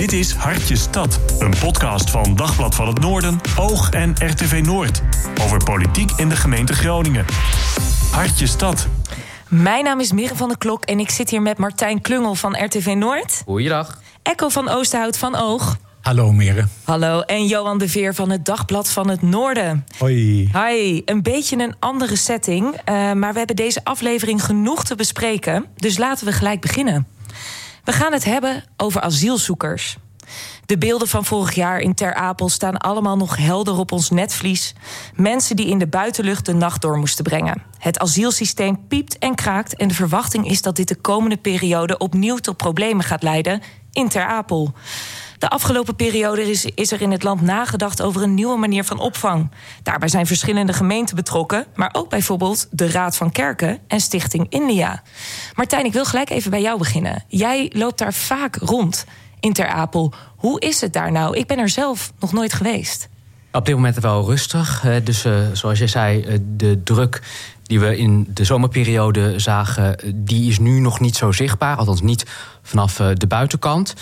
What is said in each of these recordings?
Dit is Hartje Stad, een podcast van Dagblad van het Noorden, Oog en RTV Noord. Over politiek in de gemeente Groningen. Hartje Stad. Mijn naam is Mirre van der Klok en ik zit hier met Martijn Klungel van RTV Noord. Goeiedag. Echo van Oosterhout van Oog. Hallo Mirre. Hallo, en Johan de Veer van het Dagblad van het Noorden. Hoi. Hi, een beetje een andere setting, eh, maar we hebben deze aflevering genoeg te bespreken. Dus laten we gelijk beginnen. We gaan het hebben over asielzoekers. De beelden van vorig jaar in Ter Apel staan allemaal nog helder op ons netvlies. Mensen die in de buitenlucht de nacht door moesten brengen. Het asielsysteem piept en kraakt en de verwachting is dat dit de komende periode opnieuw tot problemen gaat leiden in Ter Apel. De afgelopen periode is, is, er in het land nagedacht over een nieuwe manier van opvang. Daarbij zijn verschillende gemeenten betrokken, maar ook bijvoorbeeld de Raad van Kerken en Stichting India. Martijn, ik wil gelijk even bij jou beginnen. Jij loopt daar vaak rond in Ter Apel. Hoe is het daar nou? Ik ben er zelf nog nooit geweest. Op dit moment wel rustig. Dus uh, zoals je zei, uh, de druk die we in de zomerperiode zagen, die is nu nog niet zo zichtbaar. Althans niet vanaf de buitenkant.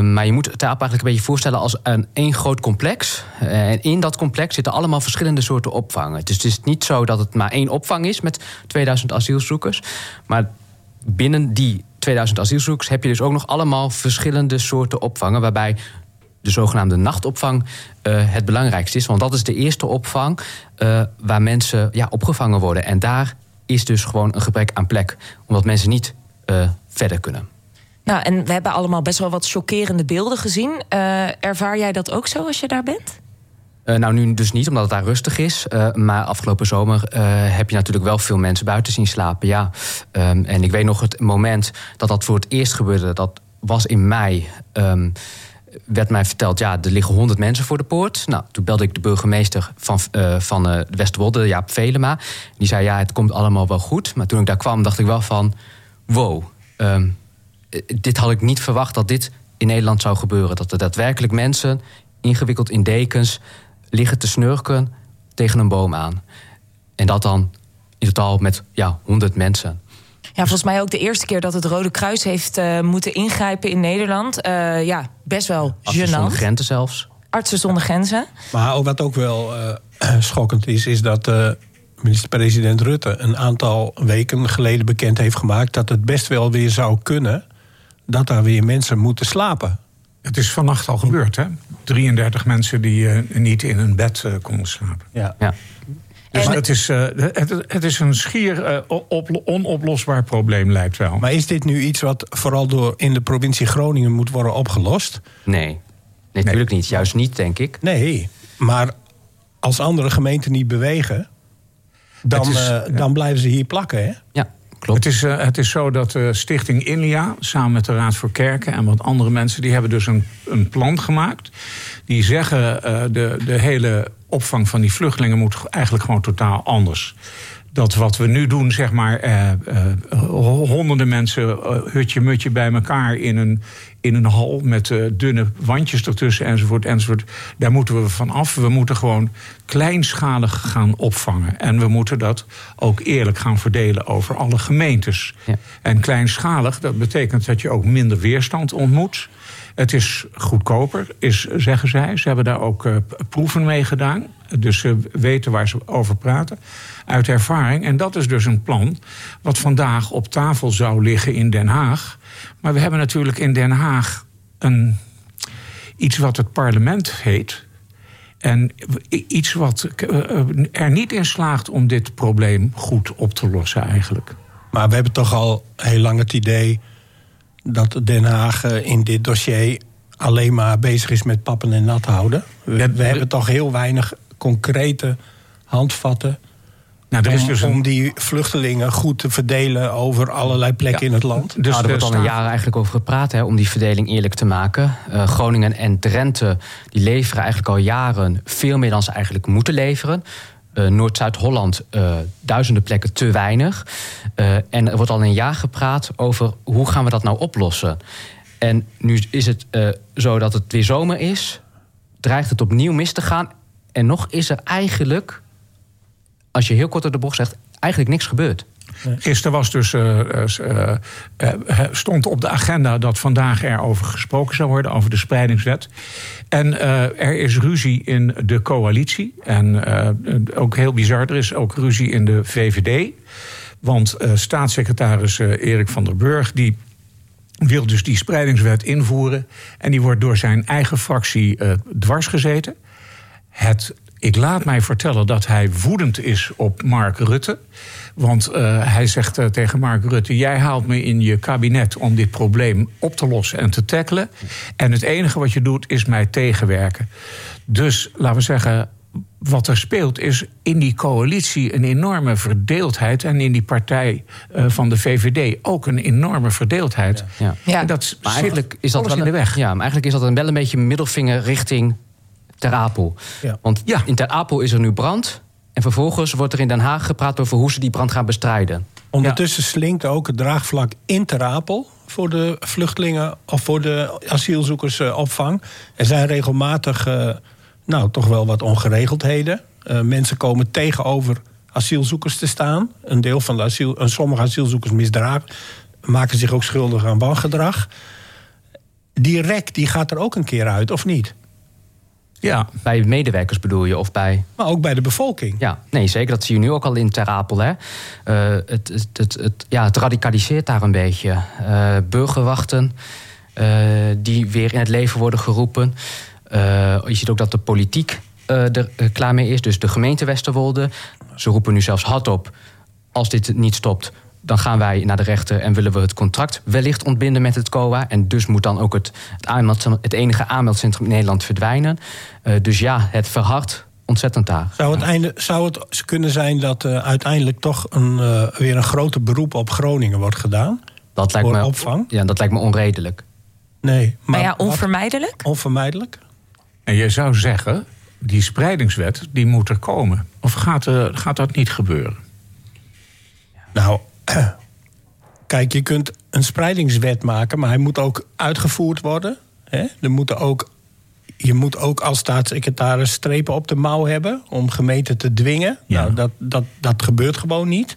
maar je moet het eigenlijk een beetje voorstellen als een één groot complex. en in dat complex zitten allemaal verschillende soorten opvangen. Dus het is niet zo dat het maar één opvang is met 2000 asielzoekers. Maar binnen die 2000 asielzoekers heb je dus ook nog allemaal verschillende soorten opvangen. Waarbij de zogenaamde nachtopvang uh, het belangrijkste is. Want dat is de eerste opvang uh, waar mensen ja, opgevangen worden. En daar is dus gewoon een gebrek aan plek. Omdat mensen niet uh, verder kunnen. Nou, en we hebben allemaal best wel wat chockerende beelden gezien. ervaar jij dat ook zo als je daar bent? Uh, nou, nu dus niet, omdat het daar rustig is. Uh, maar afgelopen zomer uh, heb je natuurlijk wel veel mensen buiten zien slapen. Ja. Um, en ik weet nog het moment dat dat voor het eerst gebeurde. Dat was in mei. Um, werd mij verteld, ja, er liggen honderd mensen voor de poort. Nou, toen belde ik de burgemeester van, van uh, Jaap Velema. Die zei, ja, het komt allemaal wel goed. Maar toen ik daar kwam, dacht ik wel van... wow, um, dit had ik niet verwacht dat dit in Nederland zou gebeuren. Dat er daadwerkelijk mensen, ingewikkeld in dekens... liggen te snurken tegen een boom aan. En dat dan in totaal met ja, honderd mensen. Ja, volgens mij ook de eerste keer dat het Rode Kruis heeft uh, moeten ingrijpen in Nederland. Uh, ja, best wel Artsen gênant. zonder grenzen zelfs. Artsen zonder grenzen. Maar wat ook wel uh, schokkend is, is dat minister-president Rutte een aantal weken geleden bekend heeft gemaakt dat het best wel weer zou kunnen dat daar weer mensen moeten slapen. Het is vannacht al gebeurd, hè? 33 mensen die niet in een bed konden slapen. Ja. ja. Dus en... het, is, uh, het, het, is een schier uh, op, onoplosbaar probleem, lijkt wel. Maar is dit nu iets wat vooral door in de provincie Groningen moet worden opgelost? Nee, nee natuurlijk nee. niet. Juist niet, denk ik. Nee, maar als andere gemeenten niet bewegen, dan, is, uh, ja. dan blijven ze hier plakken, hè? Ja. Het is, uh, het is zo dat de Stichting Inlia, samen met de Raad voor Kerken en wat andere mensen, die hebben dus een, een plan gemaakt. Die zeggen uh, de, de hele opvang van die vluchtelingen moet eigenlijk gewoon totaal anders. Dat wat we nu doen, zeg maar, uh, uh, honderden mensen, uh, hutje mutje bij elkaar in een, in een hal met dunne wandjes ertussen enzovoort, enzovoort. Daar moeten we van af. We moeten gewoon kleinschalig gaan opvangen. En we moeten dat ook eerlijk gaan verdelen over alle gemeentes. Ja. En kleinschalig, dat betekent dat je ook minder weerstand ontmoet. Het is goedkoper, is, zeggen zij. Ze hebben daar ook uh, proeven mee gedaan. Dus ze weten waar ze over praten. Uit ervaring. En dat is dus een plan wat vandaag op tafel zou liggen in Den Haag. Maar we hebben natuurlijk in Den Haag een, iets wat het parlement heet. En iets wat er niet in slaagt om dit probleem goed op te lossen eigenlijk. Maar we hebben toch al heel lang het idee dat Den Haag in dit dossier alleen maar bezig is met pappen en nat houden. We, we hebben toch heel weinig concrete handvatten. Nou, er is dus om, om die vluchtelingen goed te verdelen over allerlei plekken ja, in het land. Dus nou, er wordt al een jaar eigenlijk over gepraat hè, om die verdeling eerlijk te maken. Uh, Groningen en Drenthe die leveren eigenlijk al jaren veel meer dan ze eigenlijk moeten leveren. Uh, Noord-Zuid-Holland uh, duizenden plekken te weinig. Uh, en er wordt al een jaar gepraat over hoe gaan we dat nou oplossen. En nu is het zo dat het weer zomer is. Dreigt het opnieuw mis te gaan. En nog is er eigenlijk, als je heel kort door de bocht zegt, eigenlijk niks gebeurd. Gisteren was dus, uh, uh, stond op de agenda dat vandaag er over gesproken zou worden, over de spreidingswet. En er is ruzie in de coalitie. En ook heel bizar, er is ook ruzie in de VVD. Want staatssecretaris Erik van der Burg, die wil dus die spreidingswet invoeren. En die wordt door zijn eigen fractie dwars gezeten. Het ik laat mij vertellen dat hij woedend is op Mark Rutte. Want uh, hij zegt uh, tegen Mark Rutte: Jij haalt me in je kabinet om dit probleem op te lossen en te tackelen. En het enige wat je doet is mij tegenwerken. Dus laten we zeggen. Wat er speelt is in die coalitie een enorme verdeeldheid. En in die partij uh, van de VVD ook een enorme verdeeldheid. Ja. ja. En dat maar eigenlijk is dat wel in de weg. Ja, maar eigenlijk is dat wel een beetje middelvinger richting Ter Apel. Ja. Want Ja. in Ter Apel is er nu brand. En vervolgens wordt er in Den Haag gepraat over hoe ze die brand gaan bestrijden. Ondertussen slinkt ook het draagvlak in Ter Apel voor de vluchtelingen of voor de asielzoekersopvang. Er zijn regelmatig, eh, nou, toch wel wat ongeregeldheden. Eh, mensen komen tegenover asielzoekers te staan. Een deel van de asiel, en sommige asielzoekers misdragen, maken zich ook schuldig aan wangedrag. Die rek die gaat er ook een keer uit, of niet? Ja, Bij medewerkers bedoel je, of bij... Maar ook bij de bevolking. Ja, nee, zeker. Dat zie je nu ook al in Ter Apel. Hè. Eh, het, het, het, het- ja, het radicaliseert daar een beetje. Eh, burgerwachten eh, die weer in het leven worden geroepen. Eh, je ziet ook dat de politiek eh, er klaar mee is. Dus de gemeente Westerwolde. Ze roepen nu zelfs hardop... als dit niet stopt, dan gaan wij naar de rechter... en willen we het contract wellicht ontbinden met het COA. En dus moet dan ook het, het, aanmeld- het enige aanmeldcentrum in Nederland verdwijnen. Eh, dus ja, het verhardt ontzettend daar. Zou het, einde, zou het kunnen zijn dat eh, uiteindelijk toch een, eh, weer een groter beroep op Groningen wordt gedaan? Dat lijkt Voor me, opvang? Ja, dat lijkt me onredelijk. Nee, Maar ja, wat- onvermijdelijk. onvermijdelijk? en je zou zeggen, die spreidingswet die moet er komen. Of gaat, eh, gaat dat niet gebeuren? Nou, kijk, je kunt een spreidingswet maken, maar hij moet ook uitgevoerd worden. Hè? Er moeten ook, je moet ook als staatssecretaris strepen op de mouw hebben om gemeenten te dwingen. Ja. Nou, dat, dat, dat gebeurt gewoon niet.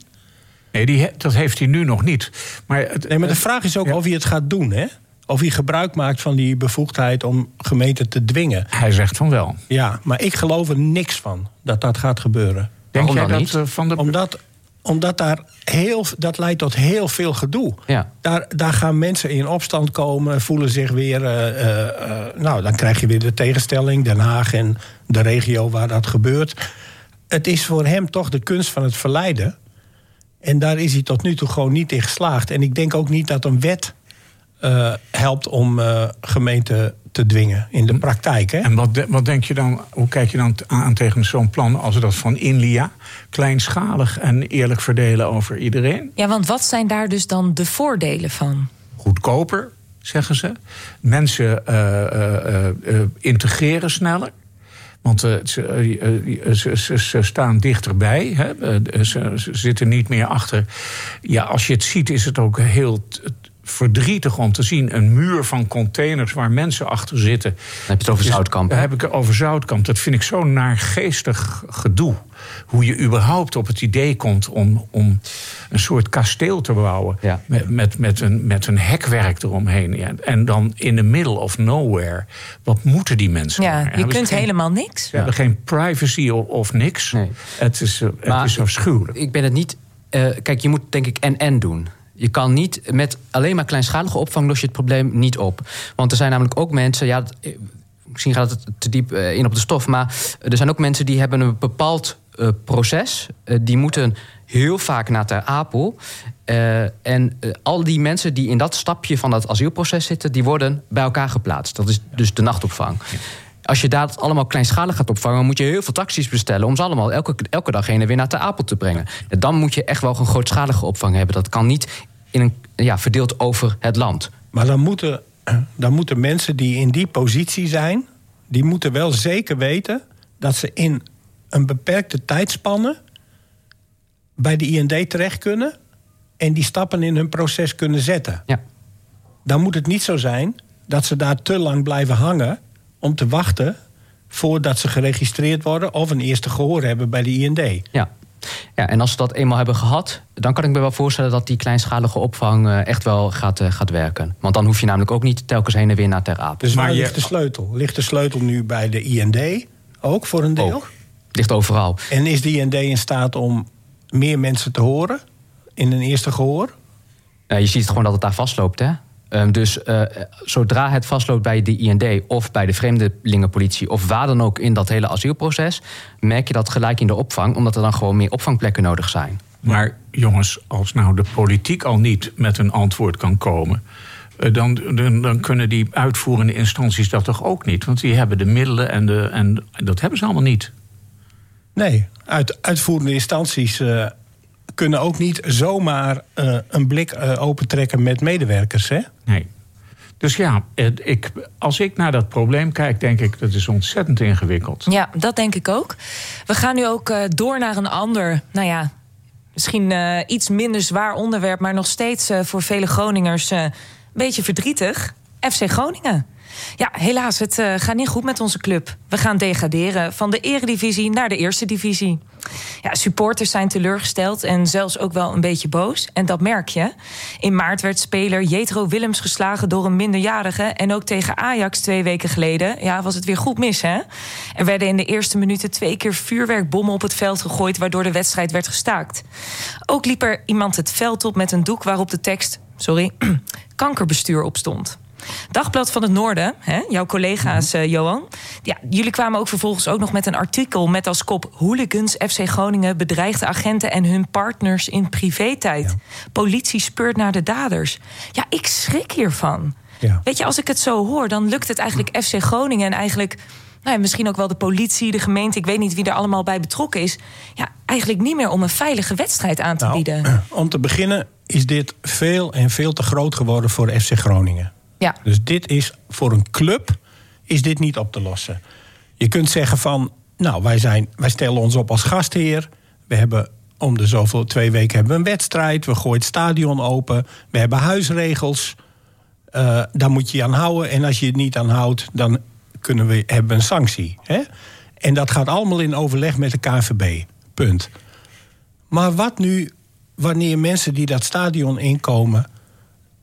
Nee, die, dat heeft hij nu nog niet. Maar, het, Nee, maar de vraag is ook Ja. of hij het gaat doen, hè? Of hij gebruik maakt van die bevoegdheid om gemeenten te dwingen. hij zegt van wel. Ja, maar ik geloof er niks van dat dat gaat gebeuren. Denk Waarom jij dat niet? eh, van de. Omdat, omdat daar heel, dat leidt tot heel veel gedoe. Ja. Daar, daar gaan mensen in opstand komen, voelen zich weer. eh, eh, eh, nou, dan krijg je weer de tegenstelling, Den Haag en de regio waar dat gebeurt. Het is voor hem toch de kunst van het verleiden. En daar is hij tot nu toe gewoon niet in geslaagd. En ik denk ook niet dat een wet eh, helpt om eh, gemeenten te dwingen in de praktijk. Hè? En wat, de- wat denk je dan, hoe kijk je dan aan tegen zo'n plan als dat van Inlia? Kleinschalig en eerlijk verdelen over iedereen. Ja, want wat zijn daar dus dan de voordelen van? Goedkoper, zeggen ze. Mensen eh, eh, eh, eh, integreren sneller. Want eh, ze, ze, ze, ze staan dichterbij. Hè? Ze, ze zitten niet meer achter. Ja, als je het ziet, is het ook heel verdrietig om te zien. Een muur van containers waar mensen achter zitten. Dan heb je het over Zoutkamp. Daar heb ik het over Zoutkamp. Dat vind ik zo'n naargeestig gedoe. Hoe je überhaupt op het idee komt om, om een soort kasteel te bouwen. Ja. Met, met, met, een, met een hekwerk eromheen. Ja. En dan in the middle of nowhere. Wat moeten die mensen? Ja, je kunt geen- helemaal niks. Ze hebben geen privacy of, of niks. Nee. Het is, het Maar is afschuwelijk. Ik ben het niet. eh, kijk, je moet denk ik en-en doen. Je kan niet met alleen maar kleinschalige opvang los je het probleem niet op. Want er zijn namelijk ook mensen. Ja, eh, misschien gaat het te diep eh, in op de stof. Maar er zijn ook mensen die hebben een bepaald eh, proces. Die moeten heel vaak naar Ter Apel. En al die mensen die in dat stapje van dat asielproces zitten, die worden bij elkaar geplaatst. Dat is dus de nachtopvang. Als je dat allemaal kleinschalig gaat opvangen, moet je heel veel taxis bestellen om ze allemaal elke, elke dag heen en weer naar Ter Apel te brengen. En dan moet je echt wel een grootschalige opvang hebben. Dat kan niet in een, ja, verdeeld over het land. Maar dan moeten, dan moeten mensen die in die positie zijn, die moeten wel zeker weten dat ze in een beperkte tijdspanne bij de IND terecht kunnen en die stappen in hun proces kunnen zetten. Ja. Dan moet het niet zo zijn dat ze daar te lang blijven hangen om te wachten voordat ze geregistreerd worden of een eerste gehoor hebben bij de IND. Ja. Ja, en als ze dat eenmaal hebben gehad, dan kan ik me wel voorstellen dat die kleinschalige opvang eh, echt wel gaat, eh, gaat werken. Want dan hoef je namelijk ook niet telkens heen en weer naar Ter Aap. Dus waar ligt de sleutel? Ligt de sleutel nu bij de IND ook voor een deel? Ook. Ligt overal. En is de IND in staat om meer mensen te horen in een eerste gehoor? Eh, je ziet gewoon dat het daar vastloopt, hè? Ehm, dus eh, zodra het vastloopt bij de IND of bij de vreemdelingenpolitie of waar dan ook in dat hele asielproces, merk je dat gelijk in de opvang, omdat er dan gewoon meer opvangplekken nodig zijn. Maar jongens, als nou de politiek al niet met een antwoord kan komen. eh, Dan, dan, dan kunnen die uitvoerende instanties dat toch ook niet? Want die hebben de middelen en, de, en dat hebben ze allemaal niet. Nee, uit, uitvoerende instanties eh, kunnen ook niet zomaar eh, een blik eh, opentrekken met medewerkers. Hè? Nee. Dus ja, ik, als ik naar dat probleem kijk, denk ik dat is ontzettend ingewikkeld. Ja, dat denk ik ook. We gaan nu ook eh, door naar een ander, nou ja, misschien eh, iets minder zwaar onderwerp, maar nog steeds eh, voor vele Groningers eh, een beetje verdrietig. FC Groningen. Ja, helaas, het eh, gaat niet goed met onze club. We gaan degraderen van de eredivisie naar de eerste divisie. Ja, supporters zijn teleurgesteld en zelfs ook wel een beetje boos. En dat merk je. In maart werd speler Jetro Willems geslagen door een minderjarige. En ook tegen Ajax twee weken geleden ja, was het weer goed mis, hè? Er werden in de eerste minuten twee keer vuurwerkbommen op het veld gegooid... waardoor de wedstrijd werd gestaakt. Ook liep er iemand het veld op met een doek waarop de tekst... sorry, kankerbestuur op stond. Dagblad van het Noorden, hè, jouw collega's, eh, Johan. Ja, jullie kwamen ook vervolgens ook nog met een artikel met als kop... Hooligans FC Groningen bedreigde agenten en hun partners in privé-tijd. Politie speurt naar de daders. Ja, ik schrik hiervan. Ja. Weet je, als ik het zo hoor, dan lukt het eigenlijk FC Groningen... en eigenlijk nou ja, misschien ook wel de politie, de gemeente... ik weet niet wie er allemaal bij betrokken is... ja, eigenlijk niet meer om een veilige wedstrijd aan te Nou, bieden. om te beginnen is dit veel en veel te groot geworden voor FC Groningen. Ja. Dus dit is voor een club is dit niet op te lossen. Je kunt zeggen van, nou, wij, zijn, wij stellen ons op als gastheer. We hebben om de zoveel twee weken hebben we een wedstrijd. We gooien het stadion open. We hebben huisregels. Eh, daar moet je je aan houden. En als je het niet aan houdt, dan kunnen we, hebben we een sanctie. Hè? En dat gaat allemaal in overleg met de KNVB. Punt. Maar wat nu wanneer mensen die dat stadion inkomen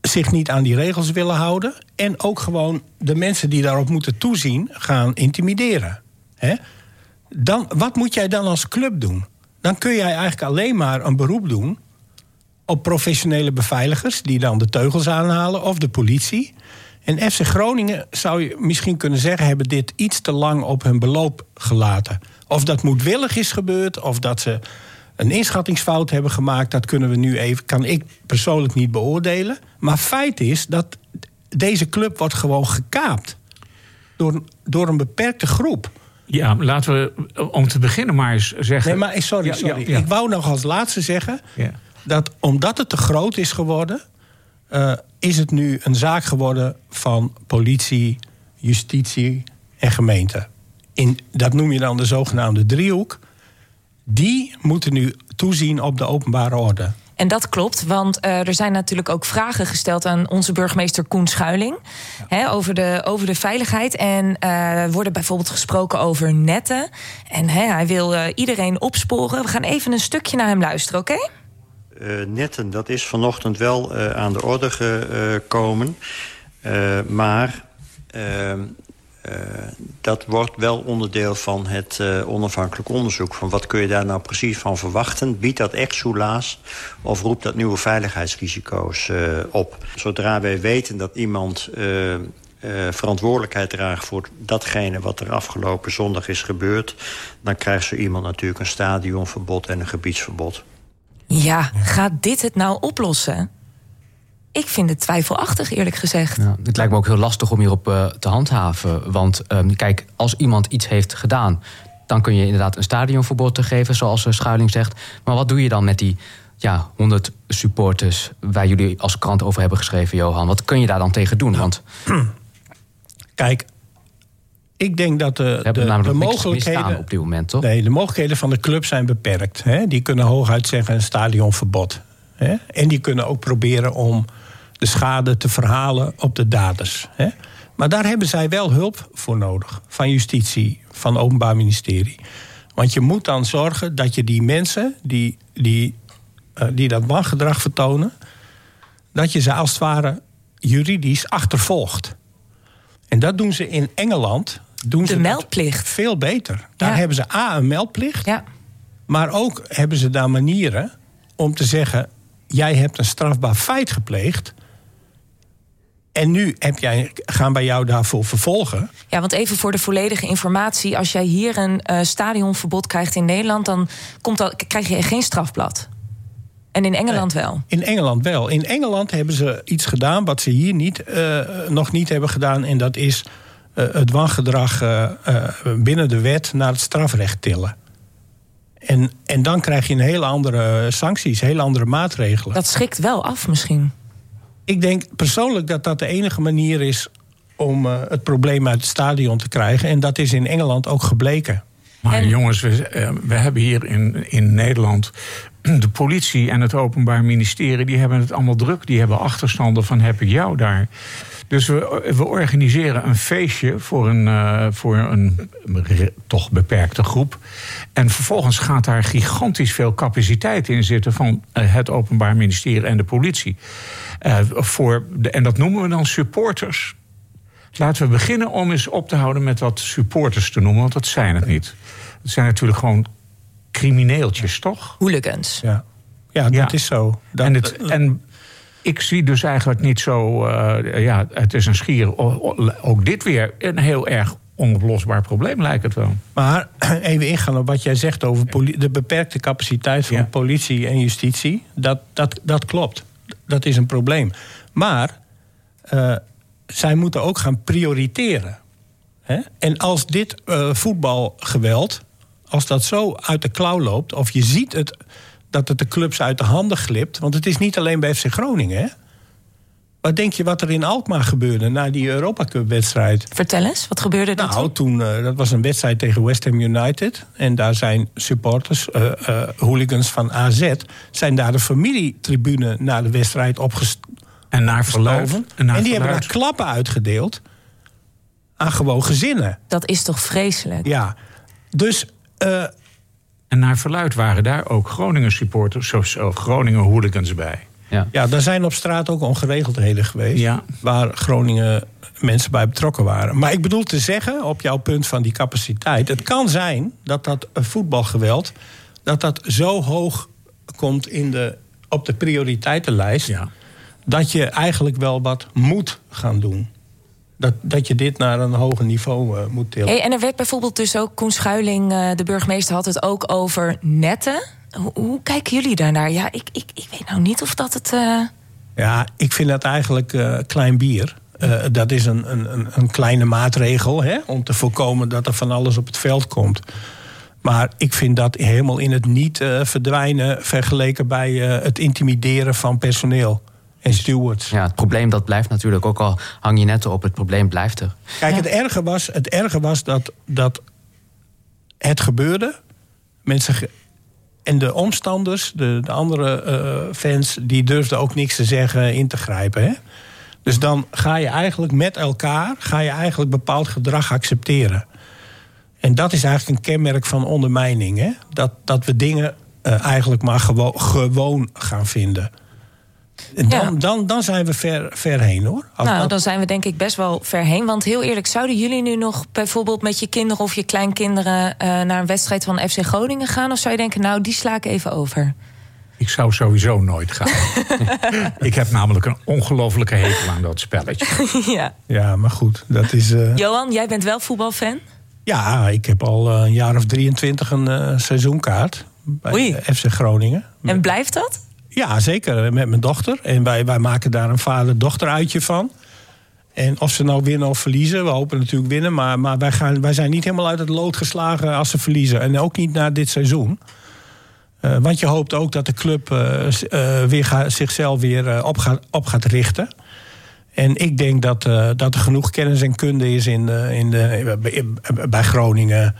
zich niet aan die regels willen houden en ook gewoon de mensen die daarop moeten toezien gaan intimideren? Dan, wat moet jij dan als club doen? Dan kun jij eigenlijk alleen maar een beroep doen op professionele beveiligers die dan de teugels aanhalen of de politie. En FC Groningen zou je misschien kunnen zeggen, hebben dit iets te lang op hun beloop gelaten. Of dat moedwillig is gebeurd, of dat ze een inschattingsfout hebben gemaakt, dat kunnen we nu even, kan ik persoonlijk niet beoordelen. Maar feit is dat deze club wordt gewoon gekaapt door, door een beperkte groep. Ja, laten we om te beginnen maar eens zeggen. Nee, maar eh, sorry, Ja, sorry. ja, ja. Ik wou nog als laatste zeggen Ja. dat omdat het te groot is geworden, eh, is het nu een zaak geworden van politie, justitie en gemeente. In, dat noem je dan de zogenaamde driehoek. Die moeten nu toezien op de openbare orde. En dat klopt, want eh, er zijn natuurlijk ook vragen gesteld aan onze burgemeester Koen Schuiling hè, over, de, over de veiligheid. En eh, er worden bijvoorbeeld gesproken over netten. En hè, hij wil eh, iedereen opsporen. We gaan even een stukje naar hem luisteren, oké? Eh, netten, dat is vanochtend wel eh, aan de orde gekomen. Eh, maar eh, dat wordt wel onderdeel van het eh, onafhankelijk onderzoek. Van wat kun je daar nou precies van verwachten? Biedt dat echt soelaas of roept dat nieuwe veiligheidsrisico's eh, op? Zodra wij weten dat iemand verantwoordelijkheid draagt... voor datgene wat er afgelopen zondag is gebeurd... dan krijgt zo iemand natuurlijk een stadionverbod en een gebiedsverbod. Ja, gaat dit het nou oplossen? Ik vind het twijfelachtig, eerlijk gezegd. Ja, het lijkt me ook heel lastig om hierop eh, te handhaven. Want ehm, kijk, als iemand iets heeft gedaan, dan kun je inderdaad een stadionverbod te geven, zoals eh, Schuiling zegt. Maar wat doe je dan met die ja, 100 supporters waar jullie als krant over hebben geschreven, Johan? Wat kun je daar dan tegen doen? Want Kijk, ik denk dat de, we hebben de, namelijk de mogelijkheden. op dit moment, toch? Nee, de mogelijkheden van de club zijn beperkt. Hè? Die kunnen hooguit zeggen een stadionverbod. Hè? En die kunnen ook proberen om de schade te verhalen op de daders. Hè? Maar daar hebben zij wel hulp voor nodig. Van justitie, van openbaar ministerie. Want je moet dan zorgen dat je die mensen die, die, uh, die dat wangedrag vertonen, dat je ze als het ware juridisch achtervolgt. En dat doen ze in Engeland. Doen de ze meldplicht. Veel beter. Daar Ja. hebben ze A, een meldplicht. Ja. Maar ook hebben ze daar manieren om te zeggen: jij hebt een strafbaar feit gepleegd. En nu heb jij, gaan wij jou daarvoor vervolgen. ja, want even voor de volledige informatie. Als jij hier een eh, stadionverbod krijgt in Nederland... dan komt dat, krijg je geen strafblad. En in Engeland wel. In Engeland wel. In Engeland hebben ze iets gedaan wat ze hier niet, eh, nog niet hebben gedaan. En dat is eh, het wangedrag binnen de wet naar het strafrecht tillen. En, en dan krijg je een hele andere sancties, hele andere maatregelen. Dat schrikt wel af misschien. Ik denk persoonlijk dat dat de enige manier is om eh, het probleem uit het stadion te krijgen. En dat is in Engeland ook gebleken. Maar En- jongens, we, eh, we hebben hier in, in Nederland. De politie en het Openbaar Ministerie die hebben het allemaal druk. Die hebben achterstanden van heb ik jou daar. Dus we, we organiseren een feestje voor een, eh, voor een toch beperkte groep. En vervolgens gaat daar gigantisch veel capaciteit in zitten van eh, het Openbaar Ministerie en de politie. Eh, voor de, en dat noemen we dan supporters. Laten we beginnen om eens op te houden met wat supporters te noemen, want dat zijn het niet. Het zijn natuurlijk gewoon crimineeltjes, toch? Hooligans. Ja, ja dat Ja. is zo. Dat, en, het, en ik zie dus eigenlijk niet zo. eh, ja, het is een schier. Ook dit weer een heel erg onoplosbaar probleem, lijkt het wel. Maar even ingaan op wat jij zegt over de beperkte capaciteit van Ja. politie en justitie. Dat, dat, dat klopt. Dat is een probleem. Maar eh, zij moeten ook gaan prioriteren. Hè? En als dit eh, voetbalgeweld, als dat zo uit de klauw loopt, of je ziet het, dat het de clubs uit de handen glipt. Want het is niet alleen bij FC Groningen. Hè? Wat denk je wat er in Alkmaar gebeurde na die Europa Cup wedstrijd? Vertel eens, wat gebeurde er Nou, toen? toen, eh, dat was een wedstrijd tegen West Ham United. En daar zijn supporters, eh, eh, hooligans van AZ... zijn daar de familietribune na de wedstrijd opgestoven. En naar verluid. En, naar die hebben daar klappen uitgedeeld aan gewoon gezinnen. Dat is toch vreselijk? Ja, dus... En naar verluid waren daar ook Groningen supporters, zo, zo Groningen hooligans bij. Ja. ja, daar zijn op straat ook ongeregeldheden geweest... Ja. waar Groningen mensen bij betrokken waren. Maar ik bedoel te zeggen, op jouw punt van die capaciteit... het kan zijn dat dat voetbalgeweld... dat dat zo hoog komt in de, op de prioriteitenlijst... Ja. dat je eigenlijk wel wat moet gaan doen. Dat, dat je dit naar een hoger niveau eh, moet tillen. Hey, en er werd bijvoorbeeld dus ook, Koen Schuiling, eh, de burgemeester, had het ook over netten. Hoe, hoe kijken jullie daarnaar? Ja, ik, ik, ik weet nou niet of dat het. eh, Ja, ik vind dat eigenlijk klein bier. Dat is een, een, een- kleine maatregel hè, om te voorkomen dat er van alles op het veld komt. Maar ik vind dat helemaal in het niet verdwijnen vergeleken bij het intimideren van personeel en stewards. Ja, het probleem dat blijft natuurlijk, ook al hang je net op, het probleem blijft er. Kijk, Ja. het erge was, het erge was dat, dat het gebeurde. Mensen ge- en de omstanders, de, de andere eh, fans, die durfden ook niks te zeggen, in te grijpen. Hè? Dus dan ga je eigenlijk met elkaar ga je eigenlijk bepaald gedrag accepteren. En dat is eigenlijk een kenmerk van ondermijning. Hè? Dat, dat we dingen eh, eigenlijk maar gewo- gewoon gaan vinden. En dan, Ja. dan, dan zijn we ver, ver heen hoor. Als nou, dat- dan zijn we denk ik best wel ver heen. Want heel eerlijk, zouden jullie nu nog bijvoorbeeld met je kinderen of je kleinkinderen eh, naar een wedstrijd van FC Groningen gaan? Of zou je denken, nou, die sla ik even over? Ik zou sowieso nooit gaan. ik heb namelijk een ongelofelijke hekel aan dat spelletje. ja. Ja, maar goed, dat is. eh, Johan, jij bent wel voetbalfan? Ja, ik heb al eh, een jaar of 23 een eh, seizoenkaart bij Oei. FC Groningen. En blijft dat? Ja, zeker, met mijn dochter. En wij, wij maken daar een vader-dochter uitje van. En of ze nou winnen of verliezen, we hopen natuurlijk winnen. Maar, maar wij, gaan, wij zijn niet helemaal uit het lood geslagen als ze verliezen. En ook niet na dit seizoen. Eh, want je hoopt ook dat de club eh, eh, weer ga- zichzelf weer eh, op, gaat, op gaat richten. En ik denk dat, eh, dat er genoeg kennis en kunde is in, in de, bij Groningen.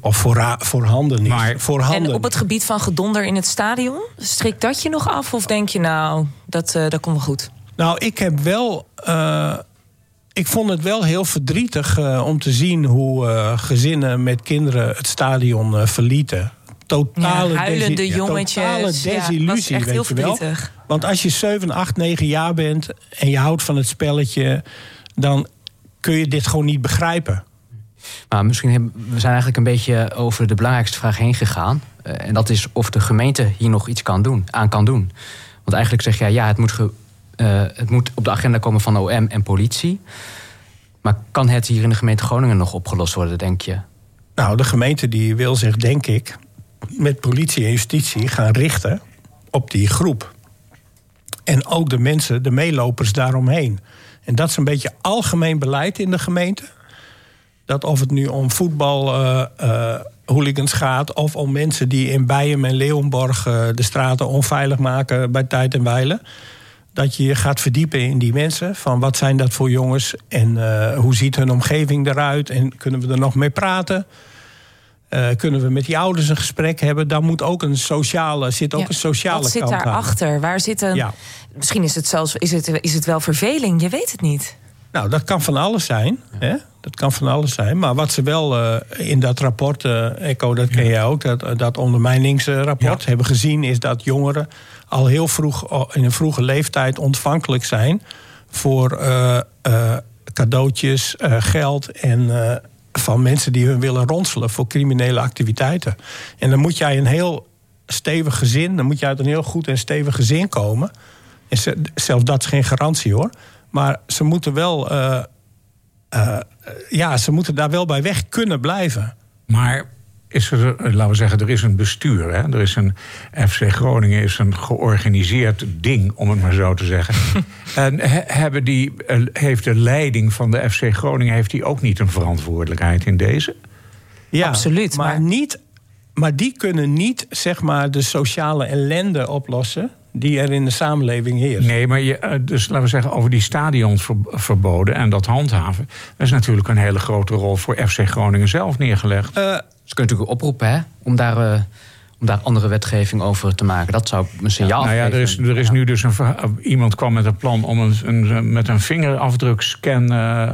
Of voorra- voorhanden niet. Maar- voorhanden En op het gebied van gedonder in het stadion, strikt dat je nog af? Of denk je, nou, dat, eh, dat komt wel goed? Nou, ik heb wel. eh, ik vond het wel heel verdrietig uh, om te zien hoe uh, gezinnen met kinderen het stadion uh, verlieten. Totale ja, huilende jongetjes. Totale desillusie, ja, echt heel weet je wel. verdrietig. Want als je 7, 8, 9 jaar bent en je houdt van het spelletje, dan kun je dit gewoon niet begrijpen. Maar misschien hebben, we zijn eigenlijk een beetje over de belangrijkste vraag heen gegaan. Uh, en dat is of de gemeente hier nog iets kan doen, aan kan doen. Want eigenlijk zeg jij, ja, het moet, ge, uh, het moet op de agenda komen van OM en politie. Maar kan het hier in de gemeente Groningen nog opgelost worden, denk je? Nou, de gemeente die wil zich, denk ik, met politie en justitie gaan richten op die groep. En ook de mensen, de meelopers daaromheen. En dat is een beetje algemeen beleid in de gemeente. Dat of het nu om voetbal uh, uh, hooligans gaat... of om mensen die in Bijen en Leeuwenborg uh, de straten onveilig maken bij tijd en wijle... dat je je gaat verdiepen in die mensen. Van wat zijn dat voor jongens en hoe ziet hun omgeving eruit... en kunnen we er nog mee praten... Uh, kunnen we met die ouders een gesprek hebben? Dan moet ook een sociale, zit ook Ja, een sociale Wat zit kant aan. daarachter? Waar zit een... Ja. Misschien is het zelfs is het, is het wel verveling, je weet het niet. Nou, dat kan van alles zijn. Hè? Dat kan van alles zijn. Maar wat ze wel uh, in dat rapport, uh, Echo, dat ken jij ook, dat, dat ondermijningsrapport Ja. hebben gezien, is dat jongeren al heel vroeg, in een vroege leeftijd ontvankelijk zijn voor uh, cadeautjes, geld en van mensen die hun willen ronselen voor criminele activiteiten. En dan moet jij een heel stevig gezin, dan moet je uit een heel goed en stevig gezin komen. En ze, zelfs dat is geen garantie hoor. Maar ze moeten wel. Uh, uh, ja, ze moeten daar wel bij weg kunnen blijven. Maar is er, laten we zeggen, er is een bestuur. Hè? Er is een FC Groningen is een georganiseerd ding, om het maar zo te zeggen. en he, hebben die, heeft de leiding van de FC Groningen heeft die ook niet een verantwoordelijkheid in deze? Ja, Absoluut. Maar, Maar, niet, maar die kunnen niet zeg maar, de sociale ellende oplossen die er in de samenleving heerst. Nee, maar je, dus laten we zeggen, over die stadions ver, verboden en dat handhaven. Dat is natuurlijk een hele grote rol voor FC Groningen zelf neergelegd. Uh, Ze kunnen natuurlijk oproepen hè, om daar. Uh, om daar andere wetgeving over te maken. Dat zou een signaal ja, nou ja, er is, er is nu dus een. Iemand kwam met een plan om een, een met een vingerafdrukscan. Uh,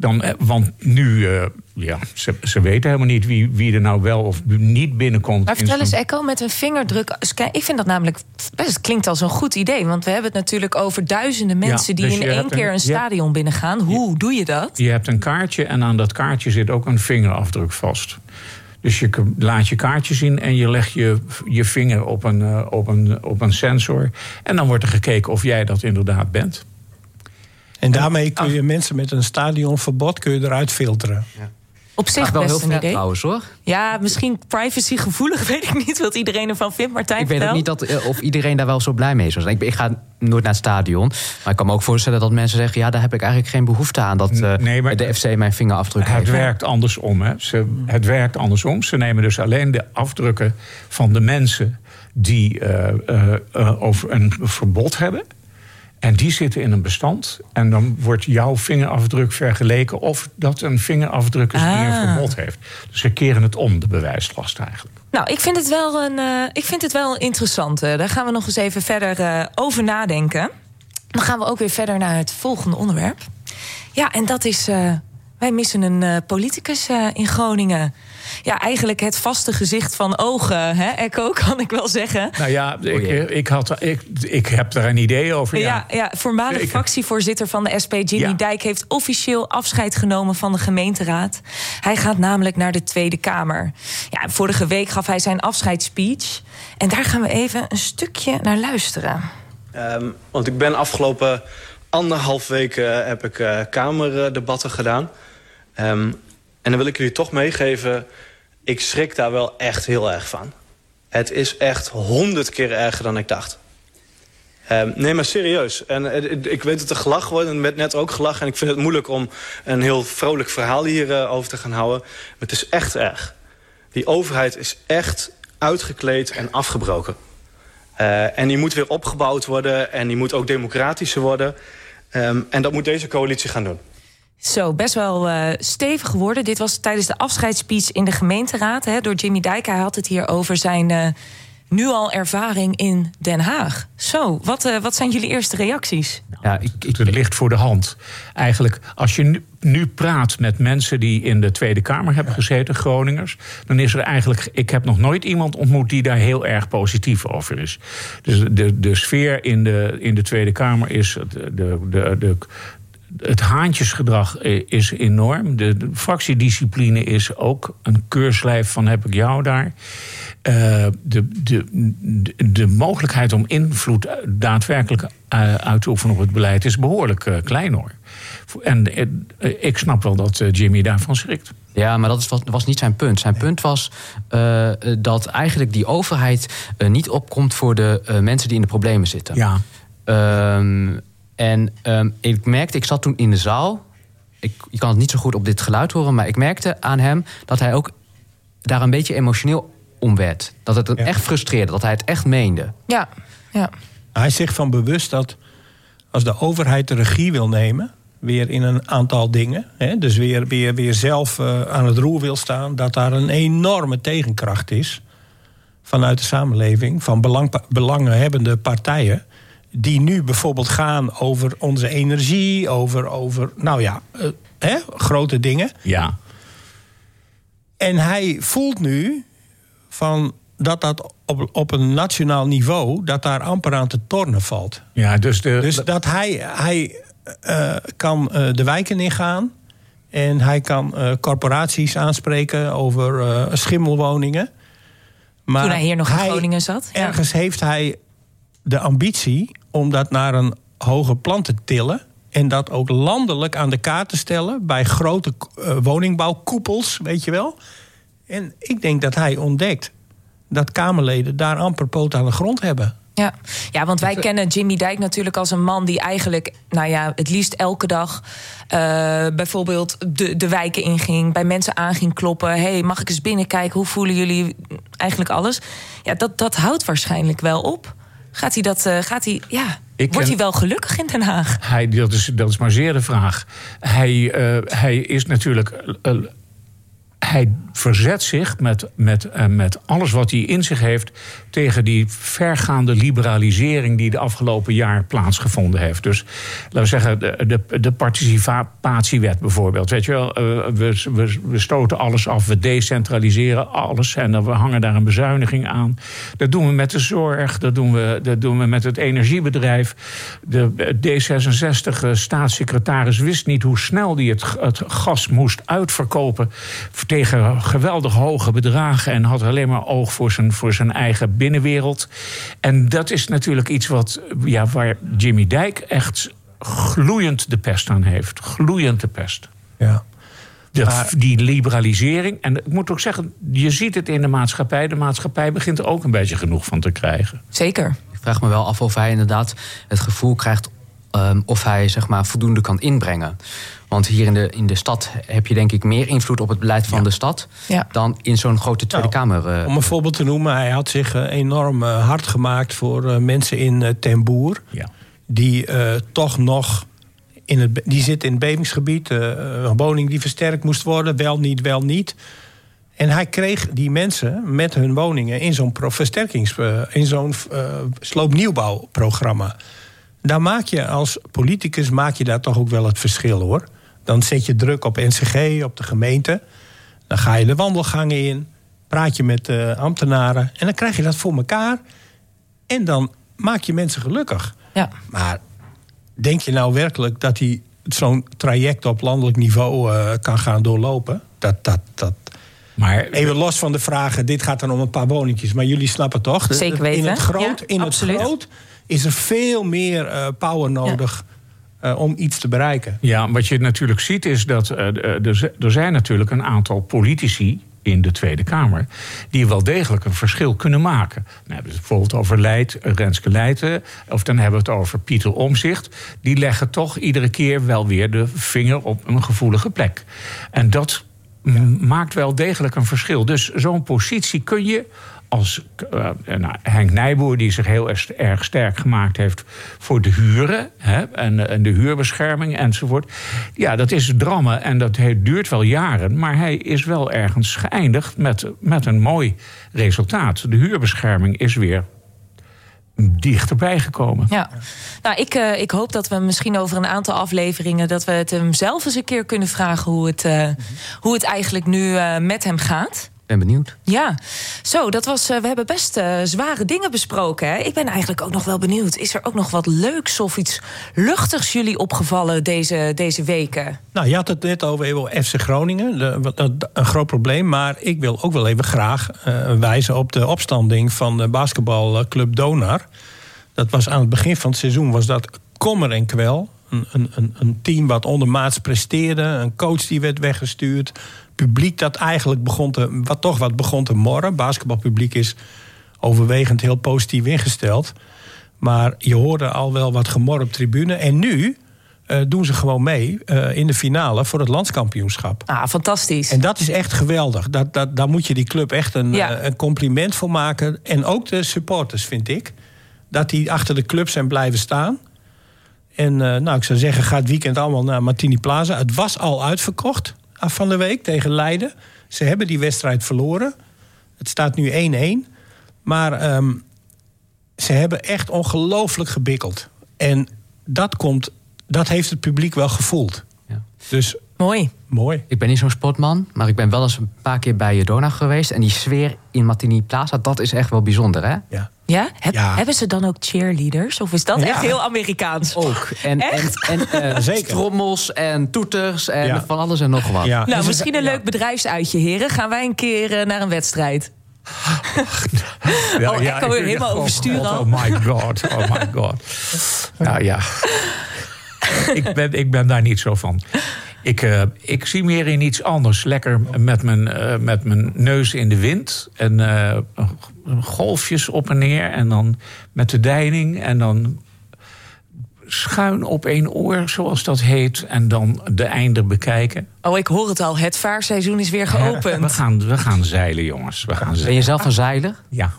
dan, want nu, uh, ja, ze, ze weten helemaal niet wie, wie er nou wel of niet binnenkomt. Maar vertel eens, Echo, met een vingerdruk. Ik vind dat namelijk best klinkt als een goed idee. Want we hebben het natuurlijk over duizenden mensen Ja, die dus in één keer een- een je hebt- stadion binnengaan. Hoe doe je dat? Je hebt een kaartje en aan dat kaartje zit ook een vingerafdruk vast. Dus je laat je kaartje zien en je legt je, je vinger op een, eh, op, een, op een sensor. En dan wordt er gekeken of jij dat inderdaad bent. En daarmee kun je mensen met een stadionverbod kun je eruit filteren. Op zich wel heel best een ver idee. trouwens hoor. Ja, misschien privacygevoelig, weet ik niet wat iedereen ervan vindt. Martijn, Ik weet ook niet dat, eh, of iedereen daar wel zo blij mee zou zijn. Ik, ga nooit naar het stadion. Maar ik kan me ook voorstellen dat mensen zeggen... ja, daar heb ik eigenlijk geen behoefte aan... dat eh, Nee, maar- de FC mijn vingerafdruk Het heeft. werkt andersom. Hè. Ze, het werkt andersom. Ze nemen dus alleen de afdrukken van de mensen die eh, over een verbod hebben. En die zitten in een bestand. En dan wordt jouw vingerafdruk vergeleken of dat een vingerafdruk is die een Ah. verbod heeft. Dus ze keren het om, de bewijslast eigenlijk. Nou, ik vind het wel een, eh, ik vind het wel een interessante. Daar gaan we nog eens even verder eh, over nadenken. Dan gaan we ook weer verder naar het volgende onderwerp. Ja, en dat is. eh, wij missen een eh, politicus eh, in Groningen. Ja, eigenlijk het vaste gezicht van ogen, hè, Echo, kan ik wel zeggen. Nou ja, ik, jee. ik, had, ik, ik heb daar een idee over. Ja, ja, voormalig Zeker. fractievoorzitter van de SP, Jimmy Ja. Dijk, heeft officieel afscheid genomen van de gemeenteraad. Hij gaat namelijk naar de Tweede Kamer. Ja, vorige week gaf hij zijn afscheidsspeech. En daar gaan we even een stukje naar luisteren. Um, want ik ben afgelopen anderhalf week uh, heb ik uh, kamerdebatten gedaan. Um, en dan wil ik jullie toch meegeven, ik schrik daar wel echt heel erg van. Het is echt honderd keer erger dan ik dacht. Um, nee, maar serieus. En uh, ik weet dat er gelachen wordt en er net ook gelachen. En ik vind het moeilijk om een heel vrolijk verhaal hierover uh, over te gaan houden. Maar het is echt erg. Die overheid is echt uitgekleed en afgebroken. Uh, en die moet weer opgebouwd worden en die moet ook democratischer worden. Um, en dat moet deze coalitie gaan doen. Zo, best wel uh, stevig geworden. Dit was tijdens de afscheidsspeech in de gemeenteraad hè, door Jimmy Dijk. Hij had het hier over zijn uh, nu al ervaring in Den Haag. Zo, wat, uh, wat zijn jullie eerste reacties? Ja, ik, ik, het ligt voor de hand. Eigenlijk, als je nu, nu, praat met mensen die in de Tweede Kamer hebben gezeten, Groningers, dan is er eigenlijk. Ik heb nog nooit iemand ontmoet die daar heel erg positief over is. Dus de, de sfeer in de, in de Tweede Kamer is. De, de, de het haantjesgedrag is enorm. De, de, fractiediscipline is ook een keurslijf van heb ik jou daar. Uh, de, de, de, mogelijkheid om invloed daadwerkelijk uh, uit te oefenen op het beleid is behoorlijk klein hoor. En ik snap wel dat Jimmy daarvan schrikt. Ja, maar dat was, was niet zijn punt. Zijn punt was dat eigenlijk die overheid niet opkomt voor de mensen die in de problemen zitten. Ja. Um, en um, ik merkte, ik zat toen in de zaal. Ik, je kan het niet zo goed op dit geluid horen, maar ik merkte aan hem dat hij ook daar een beetje emotioneel om werd. Dat het hem ja. echt frustreerde, dat hij het echt meende. Ja, ja. Hij zegt van bewust dat als de overheid de regie wil nemen, weer in een aantal dingen, hè, dus weer, weer, weer zelf uh, aan het roer wil staan, dat daar een enorme tegenkracht is vanuit de samenleving, van belang, belanghebbende partijen die nu bijvoorbeeld gaan over onze energie, over, over nou ja, uh, hè, grote dingen. Ja. En hij voelt nu van dat dat op, op een nationaal niveau, dat daar amper aan te tornen valt. Ja, dus, de, dus dat hij, hij uh, kan uh, de wijken ingaan. En hij kan corporaties aanspreken over schimmelwoningen. Maar Toen hij hier nog in Groningen zat. Ja. Ergens heeft hij de ambitie om dat naar een hoger plan te tillen. En dat ook landelijk aan de kaart te stellen bij grote uh, woningbouwkoepels, weet je wel. En ik denk dat hij ontdekt dat Kamerleden daar amper poot aan de grond hebben. Ja. ja, want wij kennen Jimmy Dijk natuurlijk als een man die eigenlijk, nou ja, het liefst elke dag uh, bijvoorbeeld de, de wijken inging, bij mensen aan ging kloppen. hey, mag ik eens binnenkijken? Hoe voelen jullie eigenlijk alles? Ja, dat, dat houdt waarschijnlijk wel op. Gaat hij dat, uh, gaat hij, ja, ik wordt hij wel gelukkig in Den Haag? Hij, dat, is, dat is maar zeer de vraag. Hij, uh, hij is natuurlijk. Uh, hij verzet zich met, met, uh, met alles wat hij in zich heeft tegen die vergaande liberalisering die de afgelopen jaar plaatsgevonden heeft. Dus laten we zeggen, de, de, de participatiewet bijvoorbeeld. Weet je wel, uh, we, we, we, stoten alles af, we decentraliseren alles en we hangen daar een bezuiniging aan. Dat doen we met de zorg, dat doen we, dat doen we met het energiebedrijf. De D66-staatssecretaris wist niet hoe snel die het, het gas moest uitverkopen tegen geweldig hoge bedragen en had alleen maar oog voor zijn, voor zijn eigen binnenwereld. En dat is natuurlijk iets wat, ja, waar Jimmy Dijk echt gloeiend de pest aan heeft. Gloeiend de pest. Ja. De, die liberalisering. En ik moet ook zeggen, je ziet het in de maatschappij. De maatschappij begint er ook een beetje genoeg van te krijgen. Zeker. Ik vraag me wel af of hij inderdaad het gevoel krijgt um, of hij zeg maar, voldoende kan inbrengen. Want hier in de, in de stad heb je denk ik meer invloed op het beleid van ja. de stad ja. dan in zo'n grote Tweede nou, Kamer. Uh, om een voorbeeld te noemen, hij had zich uh, enorm uh, hard gemaakt voor mensen in Ten Ja. Die toch nog. In het, die zitten in het bevingsgebied, een woning die versterkt moest worden, wel niet, wel niet. En hij kreeg die mensen met hun woningen in zo'n versterkings, in zo'n sloopnieuwbouwprogramma. Daar maak je als politicus maak je daar toch ook wel het verschil hoor. Dan zet je druk op NCG, op de gemeente. Dan ga je de wandelgangen in. Praat je met uh, ambtenaren. En dan krijg je dat voor elkaar. En dan maak je mensen gelukkig. Ja. Maar denk je nou werkelijk dat hij zo'n traject op landelijk niveau uh, kan gaan doorlopen? Dat, dat, dat. Maar, Even los van de vragen, dit gaat dan om een paar woningjes. Maar jullie snappen toch? Zeker weten. In het groot, ja, in absoluut. het groot is er veel meer uh, power nodig. Ja. Uh, om iets te bereiken. Ja, wat je natuurlijk ziet is dat er, er zijn natuurlijk een aantal politici in de Tweede Kamer. die wel degelijk een verschil kunnen maken. Dan hebben we het bijvoorbeeld over Leid, Renske Leijten. of dan hebben we het over Pieter Omzicht. Die leggen toch iedere keer wel weer de vinger op een gevoelige plek. En dat maakt wel degelijk een verschil. Dus zo'n positie kun je als eh, nou, Henk Nijboer, die zich heel erg- erg sterk gemaakt heeft voor de huren hè, en, en de huurbescherming enzovoort. Ja, dat is drammen en dat duurt wel jaren, maar hij is wel ergens geëindigd met, met een mooi resultaat. De huurbescherming is weer dichterbij gekomen. Ja, nou, ik, eh, ik hoop dat we misschien over een aantal afleveringen... dat we het hem zelf eens een keer kunnen vragen... hoe het, eh, hoe het eigenlijk nu eh, met hem gaat. Ben benieuwd. Ja, zo, dat was, eh, we hebben best eh, zware dingen besproken. Hè? Ik ben eigenlijk ook nog wel benieuwd. Is er ook nog wat leuks of iets luchtigs jullie opgevallen deze, deze weken? Nou, je had het net over even FC Groningen. De- een groot probleem. Maar ik wil ook wel even graag eh, wijzen op de opstanding van de basketbalclub Donar. Dat was aan het begin van het seizoen was dat kommer en kwel. Een, een, een- een team wat ondermaats presteerde. Een coach die werd weggestuurd. Publiek dat eigenlijk begon te, wat toch wat begon te morren. Basketbalpubliek is overwegend heel positief ingesteld. Maar je hoorde al wel wat gemor op tribune. En nu eh, doen ze gewoon mee eh, in de finale voor het landskampioenschap. Ah, fantastisch. En dat is echt geweldig. Dat, dat, daar moet je die club echt een, Ja. eh, een compliment voor maken. En ook de supporters, vind ik. Dat die achter de club zijn blijven staan. En nou, ik zou zeggen, ga het weekend allemaal naar Martini Plaza. Het was al uitverkocht van de week tegen Leiden. Ze hebben die wedstrijd verloren. Het staat nu 1-1. Maar ehm, ze hebben echt ongelooflijk gebikkeld. En dat, komt, dat heeft het publiek wel gevoeld. Ja. Dus Mooi. mooi. Ik ben niet zo'n sportman, maar ik ben wel eens een paar keer bij Dona geweest. En die sfeer in Martini Plaza, dat is echt wel bijzonder, hè? Ja. Ja? Heb- Ja. Hebben ze dan ook cheerleaders? Of is dat Ja. echt heel Amerikaans? Ook. En, en, Echt? en eh, Zeker. trommels en toeters en Ja. van alles en nog wat. Ja. Nou, Dus- misschien een ja. leuk bedrijfsuitje, heren. Gaan wij een keer eh, naar een wedstrijd? Oh, Echo weer helemaal oh, oversturen al. Oh my god, oh my god. Nou ja, ik ben, ik ben daar niet zo van. Ik, eh, ik zie meer in iets anders. Lekker met mijn, eh, met mijn neus in de wind. En eh, golfjes op en neer. En dan met de deining. En dan schuin op één oor, zoals dat heet. En dan de einde bekijken. Oh, ik hoor het al. Het vaarseizoen is weer We geopend. gaan, we gaan zeilen, jongens. We gaan Ben zeilen. je zelf een zeiler? Ja.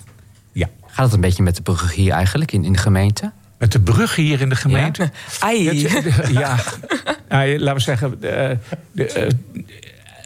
ja. Gaat het een beetje met de bruggen hier eigenlijk in, in de gemeente? Met de brug hier in de gemeente. Ja, ja, laten we zeggen. De, de, eh,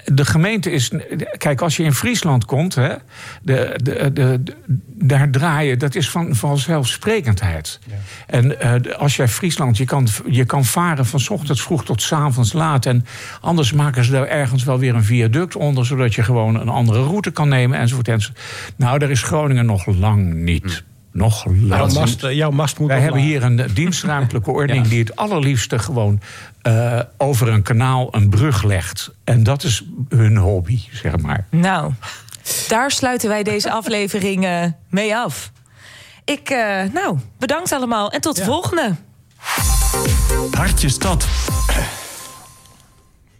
de gemeente is. Kijk, als je in Friesland komt, hè, de, de, daar draaien, dat is van vanzelfsprekendheid. En eh, als jij Friesland, je kan, je kan varen van ochtends vroeg tot 's avonds laat. En anders maken ze daar ergens wel weer een viaduct onder, zodat je gewoon een andere route kan nemen enzovoort. enzovoort. Nou, daar is Groningen nog lang niet. Nog lang Jouw mast, eh, jouw mast moet Wij hebben laag. hier een eh, dienstruimtelijke ordening die het allerliefste gewoon eh, over een kanaal een brug legt. En dat is hun hobby, zeg maar. Nou, daar sluiten wij deze aflevering eh, mee af. Ik, eh, nou, bedankt allemaal en tot de volgende. Hartje Stad.